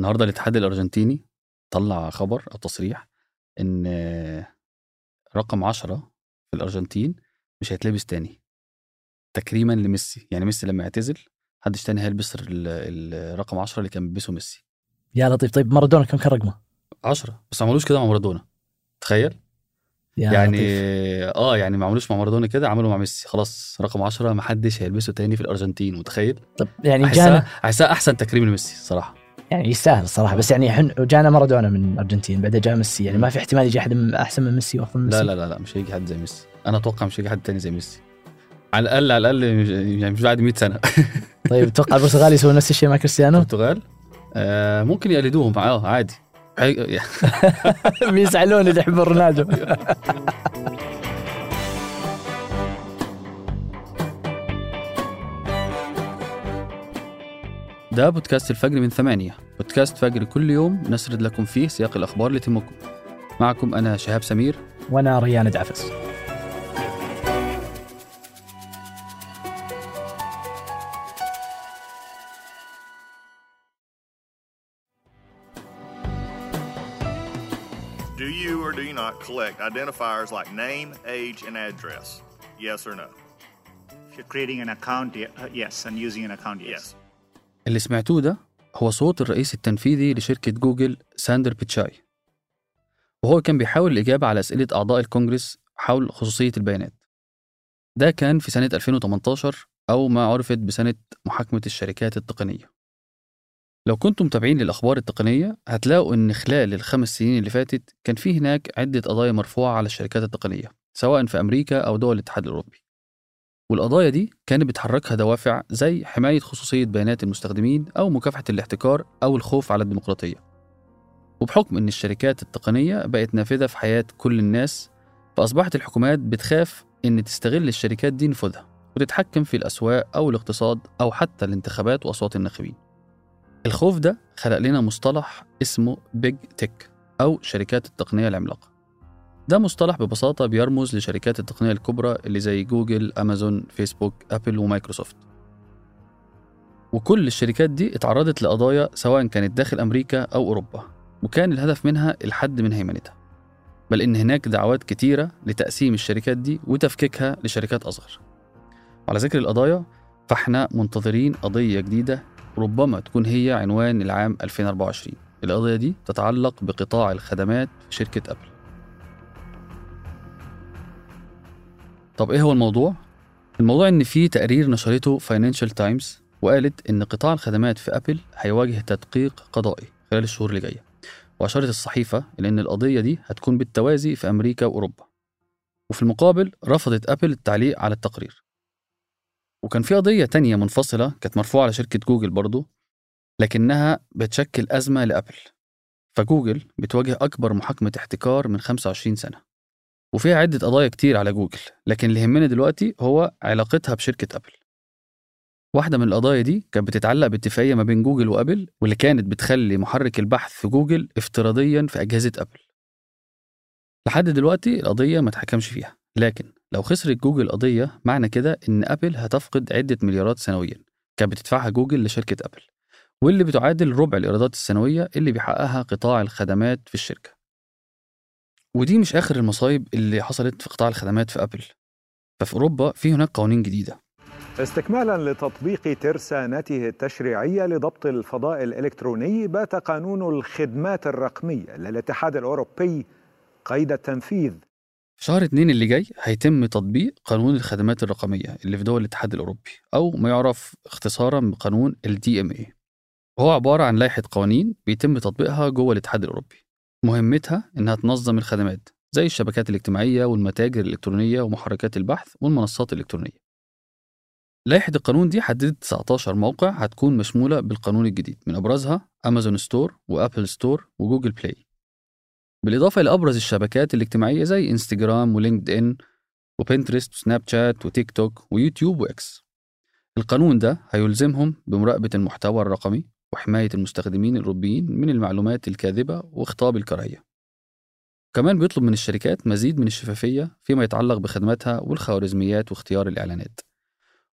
النهارده الاتحاد الأرجنتيني طلع خبر أو تصريح إن رقم 10 في الأرجنتين مش هيتلبس تاني. تكريما لميسي. يعني ميسي لما يعتزل محدش تاني هيلبس ال- الرقم 10 اللي كان بيلبسه ميسي. يا لطيف. طيب مارادونا كم كان رقمه؟ 10 بس ما عملوش كده مع مارادونا. تخيل. يا يعني لطيف. آه يعني ما عملوش مع مارادونا كده عملوا مع ميسي. خلاص رقم 10 ما حدش هيلبسه تاني في الأرجنتين. متخيل؟ طب يعني أحسها جانا أحسها أحسن تكريم لميسي صراحة. يعني يستاهل الصراحة. بس يعني حن جانا مارادونا من الارجنتين بعدين جاء ميسي. يعني ما في احتمال يجي أحد أحسن من ميسي وأفضل من ميسي. لا لا لا لا مش هيجي حد زي ميسي. أنا أتوقع مش هيجي حد تاني زي ميسي. على الأقل على الأقل يعني مش بعد 100 سنة. طيب تتوقع البرتغال يسوون نفس الشيء مع كريستيانو؟ البرتغال؟ آه ممكن يقلدوهم. آه عادي. هي- بيزعلون اللي يحبون رونالدو؟ ده بودكاست الفجر من ثمانية بودكاست فجر كل يوم نسرد لكم فيه سياق الأخبار اللي تهمكم معكم أنا شهاب سمير وأنا ريان دعفس Do you or do you not collect identifiers like name, age, and address? Yes or no? If you're creating an account, ye- uh, yes, and using an account, yes. Yes. اللي سمعتوه ده هو صوت الرئيس التنفيذي لشركة جوجل ساندر بيتشاي. وهو كان بيحاول الإجابة على أسئلة أعضاء الكونجرس حول خصوصية البيانات. ده كان في سنة 2018 أو ما عرفت بسنة محاكمة الشركات التقنية. لو كنتم متابعين للأخبار التقنية هتلاقوا إن خلال الخمس سنين اللي فاتت كان في هناك عدة قضايا مرفوعة على الشركات التقنية سواء في أمريكا أو دول الاتحاد الأوروبي. والقضايا دي كانت بتحركها دوافع زي حماية خصوصية بيانات المستخدمين أو مكافحة الاحتكار أو الخوف على الديمقراطية. وبحكم إن الشركات التقنية بقت نافذة في حياة كل الناس فأصبحت الحكومات بتخاف إن تستغل الشركات دي نفوذها وتتحكم في الأسواق أو الاقتصاد أو حتى الانتخابات وأصوات الناخبين. الخوف ده خلق لنا مصطلح اسمه بيج تك أو شركات التقنية العملاقة. ده مصطلح ببساطة بيرمز لشركات التقنية الكبرى اللي زي جوجل، أمازون، فيسبوك، أبل ومايكروسوفت. وكل الشركات دي اتعرضت لقضايا سواء كانت داخل أمريكا أو أوروبا، وكان الهدف منها الحد من هيمنتها. بل إن هناك دعوات كتيرة لتقسيم الشركات دي وتفكيكها لشركات أصغر. وعلى ذكر القضايا فاحنا منتظرين قضية جديدة ربما تكون هي عنوان العام 2024 القضية دي تتعلق بقطاع الخدمات في شركة أبل طب إيه هو الموضوع؟ الموضوع إن في تقرير نشرته فاينانشال تايمز وقالت إن قطاع الخدمات في ابل هيواجه تدقيق قضائي خلال الشهور اللي جاية وأشارت الصحيفة إلى إن القضية دي هتكون بالتوازي في أمريكا وأوروبا وفي المقابل رفضت ابل التعليق على التقرير وكان في قضية تانية منفصلة كانت مرفوعة على شركة جوجل برضو لكنها بتشكل أزمة لأبل فجوجل بتواجه أكبر محاكمة احتكار من 25 سنة وفيها عدة قضايا كتير على جوجل لكن اللي يهمنا دلوقتي هو علاقتها بشركة أبل. واحدة من القضايا دي كانت بتتعلق باتفاقية ما بين جوجل وأبل واللي كانت بتخلي محرك البحث في جوجل افتراضيا في أجهزة أبل. لحد دلوقتي القضية ما اتحكمش فيها لكن لو خسرت جوجل قضية معنى كده إن أبل هتفقد عدة مليارات سنويا كانت بتدفعها جوجل لشركة أبل واللي بتعادل ربع الإيرادات السنوية اللي بيحققها قطاع الخدمات في الشركة. ودي مش آخر المصايب اللي حصلت في قطاع الخدمات في أبل. ففي أوروبا في هناك قوانين جديدة. استكمالا لتطبيق ترسانته التشريعية لضبط الفضاء الإلكتروني بات قانون الخدمات الرقمية للاتحاد الأوروبي قيد التنفيذ. في شهر اتنين اللي جاي هيتم تطبيق قانون الخدمات الرقمية اللي في دول الاتحاد الأوروبي أو ما يعرف اختصارا بقانون ال DMA وهو عبارة عن لائحة قوانين بيتم تطبيقها جوه الاتحاد الأوروبي. مهمتها إنها تنظم الخدمات زي الشبكات الاجتماعية والمتاجر الإلكترونية ومحركات البحث والمنصات الإلكترونية. لائحة القانون دي حددت 19 موقع هتكون مشمولة بالقانون الجديد من أبرزها أمازون ستور وأبل ستور وجوجل بلاي بالإضافة لأبرز الشبكات الاجتماعية زي انستجرام ولينكد إن وبنترست وسناب شات وتيك توك ويوتيوب وإكس القانون ده هيلزمهم بمراقبة المحتوى الرقمي وحماية المستخدمين الأوروبيين من المعلومات الكاذبة وخطاب الكراهية. كمان بيطلب من الشركات مزيد من الشفافية فيما يتعلق بخدماتها والخوارزميات واختيار الإعلانات.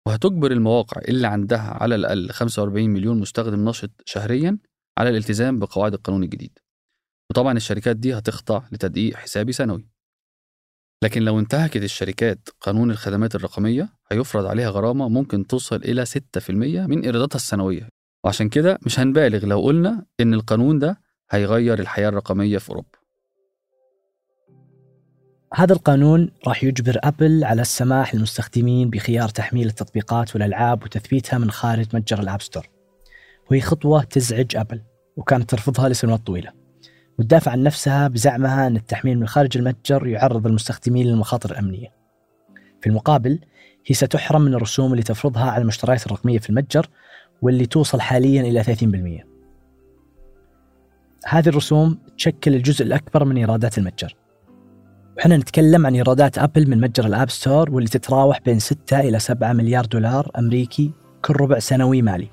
وهتجبر المواقع اللي عندها على الأقل 45 مليون مستخدم نشط شهريا على الالتزام بقواعد القانون الجديد. وطبعا الشركات دي هتخضع لتدقيق حسابي سنوي. لكن لو انتهكت الشركات قانون الخدمات الرقمية هيفرض عليها غرامة ممكن توصل إلى 6% من إيراداتها السنوية. وعشان كده مش هنبالغ لو قلنا إن القانون ده هيغير الحياة الرقمية في أوروبا. هذا القانون راح يجبر أبل على السماح للمستخدمين بخيار تحميل التطبيقات والألعاب وتثبيتها من خارج متجر ال App Store وهي خطوة تزعج أبل وكانت ترفضها لسنوات طويلة. وتدافع عن نفسها بزعمها أن التحميل من خارج المتجر يعرض المستخدمين للمخاطر الأمنية. في المقابل هي ستحرم من الرسوم اللي تفرضها على المشتريات الرقمية في المتجر واللي توصل حاليا إلى 30% هذه الرسوم تشكل الجزء الأكبر من إيرادات المتجر وحنا نتكلم عن إيرادات أبل من متجر الأب ستور واللي تتراوح بين 6 إلى 7 مليار دولار أمريكي كل ربع سنوي مالي.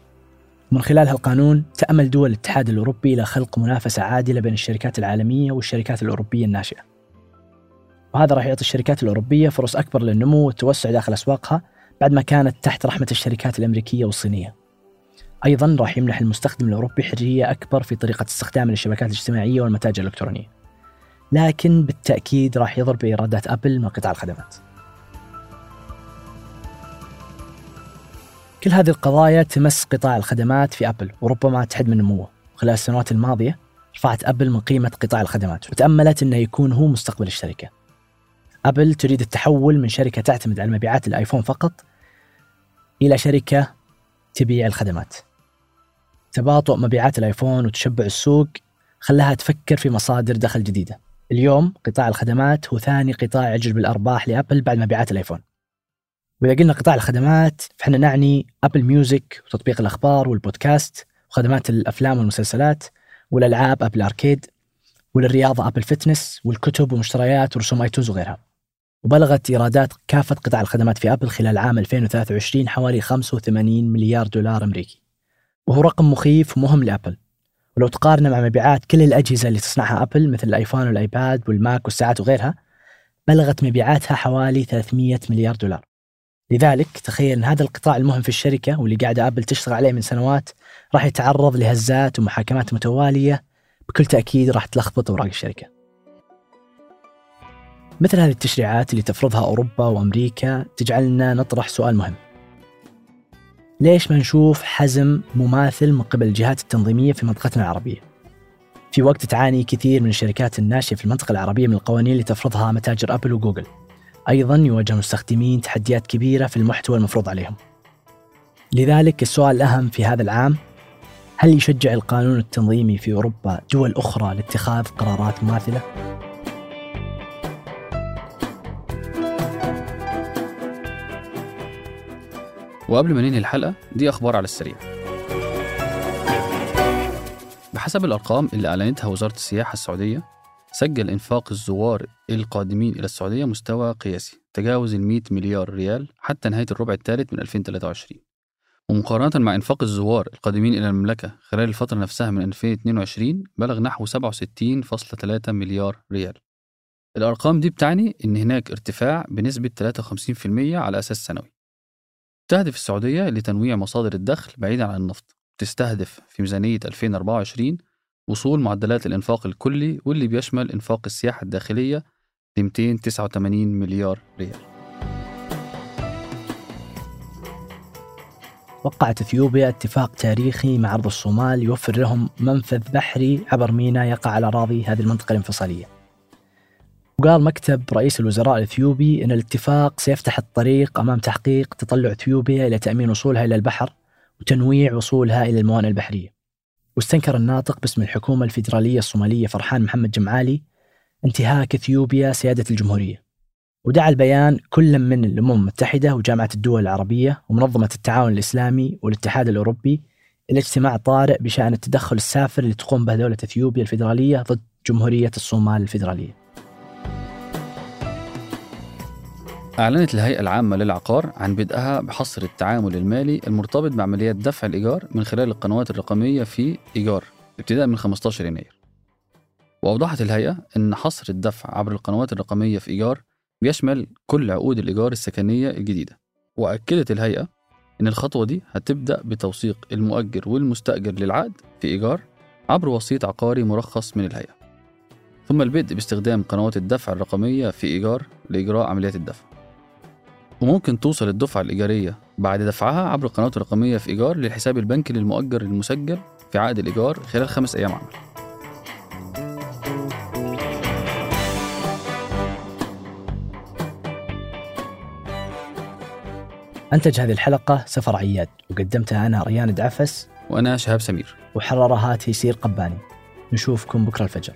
ومن خلال هالقانون تأمل دول الاتحاد الأوروبي إلى خلق منافسة عادلة بين الشركات العالمية والشركات الأوروبية الناشئة. وهذا راح يعطي الشركات الأوروبية فرص أكبر للنمو والتوسع داخل أسواقها بعد ما كانت تحت رحمة الشركات الأمريكية والصينية. أيضا راح يمنح المستخدم الأوروبي حرية أكبر في طريقة استخدامه للشبكات الاجتماعية والمتاجر الإلكترونية. لكن بالتأكيد راح يضر بإيرادات أبل من قطاع الخدمات. كل هذه القضايا تمس قطاع الخدمات في أبل وربما تحد من نموه. خلال السنوات الماضية رفعت أبل من قيمة قطاع الخدمات وتأملت أنه يكون هو مستقبل الشركة. أبل تريد التحول من شركة تعتمد على مبيعات الآيفون فقط إلى شركة تبيع الخدمات. تباطؤ مبيعات الآيفون وتشبع السوق خلاها تفكر في مصادر دخل جديدة. اليوم قطاع الخدمات هو ثاني قطاع يجلب الأرباح لأبل بعد مبيعات الآيفون. وإذا قلنا قطاع الخدمات فإحنا نعني أبل ميوزك وتطبيق الأخبار والبودكاست وخدمات الأفلام والمسلسلات والألعاب أبل أركيد وللرياضة أبل فتنس والكتب ومشتريات ورسوم آيتونز وغيرها. وبلغت إيرادات كافة قطاع الخدمات في أبل خلال عام 2023 حوالي 85 مليار دولار أمريكي. وهو رقم مخيف ومهم لأبل. ولو تقارنه مع مبيعات كل الأجهزة اللي تصنعها أبل مثل الآيفون والآيباد والماك والساعات وغيرها بلغت مبيعاتها حوالي 300 مليار دولار. لذلك تخيل أن هذا القطاع المهم في الشركة واللي قاعدة أبل تشتغل عليه من سنوات راح يتعرض لهزات ومحاكمات متوالية بكل تأكيد راح تلخبط أوراق الشركة. مثل هذه التشريعات اللي تفرضها أوروبا وأمريكا تجعلنا نطرح سؤال مهم. ليش ما نشوف حزم مماثل من قبل الجهات التنظيمية في منطقتنا العربية؟ في وقت تعاني كثير من الشركات الناشئة في المنطقة العربية من القوانين اللي تفرضها متاجر أبل وجوجل. أيضا يواجه المستخدمين تحديات كبيرة في المحتوى المفروض عليهم. لذلك السؤال الأهم في هذا العام هل يشجع القانون التنظيمي في أوروبا دول أخرى لاتخاذ قرارات مماثلة؟ وقبل ما ننهي الحلقة دي أخبار على السريع. بحسب الأرقام اللي أعلنتها وزارة السياحة السعودية سجل إنفاق الزوار القادمين إلى السعودية مستوى قياسي تجاوز ال 100 مليار ريال حتى نهاية الربع الثالث من 2023 ومقارنة مع إنفاق الزوار القادمين إلى المملكة خلال الفترة نفسها من 2022 بلغ نحو 67.3 مليار ريال. الأرقام دي بتعني إن هناك ارتفاع بنسبة 53% على أساس سنوي. تهدف السعودية لتنويع مصادر الدخل بعيدا عن النفط تستهدف في ميزانية 2024 وصول معدلات الإنفاق الكلي واللي بيشمل إنفاق السياحة الداخلية ل 289 مليار ريال وقعت إثيوبيا اتفاق تاريخي مع أرض الصومال يوفر لهم منفذ بحري عبر ميناء يقع على أراضي هذه المنطقة الانفصالية. وقال مكتب رئيس الوزراء الإثيوبي إن الاتفاق سيفتح الطريق أمام تحقيق تطلع إثيوبيا إلى تأمين وصولها إلى البحر وتنويع وصولها إلى الموانئ البحرية. واستنكر الناطق باسم الحكومة الفيدرالية الصومالية فرحان محمد جمعالي انتهاك إثيوبيا سيادة الجمهورية. ودعا البيان كل من الأمم المتحدة وجامعة الدول العربية ومنظمة التعاون الإسلامي والاتحاد الأوروبي إلى اجتماع طارئ بشأن التدخل السافر اللي تقوم به دوله إثيوبيا الفيدرالية ضد جمهورية الصومال الفيدرالية. أعلنت الهيئة العامة للعقار عن بدءها بحصر التعامل المالي المرتبط بعمليات دفع الإيجار من خلال القنوات الرقمية في إيجار ابتداء من 15 يناير. وأوضحت الهيئة أن حصر الدفع عبر القنوات الرقمية في إيجار بيشمل كل عقود الإيجار السكنية الجديدة. وأكدت الهيئة أن الخطوة دي هتبدأ بتوثيق المؤجر والمستأجر للعقد في إيجار عبر وسيط عقاري مرخص من الهيئة ثم البدء باستخدام قنوات الدفع الرقمية في إيجار لإجراء عمليات الدفع وممكن توصل الدفعة الإيجارية. بعد دفعها عبر القنوات الرقمية في إيجار للحساب البنكي للمؤجر المسجل في عقد الإيجار خلال خمس أيام عمل. أنتج هذه الحلقة سفر عياد وقدمتها أنا ريان دعفس وأنا شهاب سمير. وحررها تيسير قباني. نشوفكم بكرة الفجر.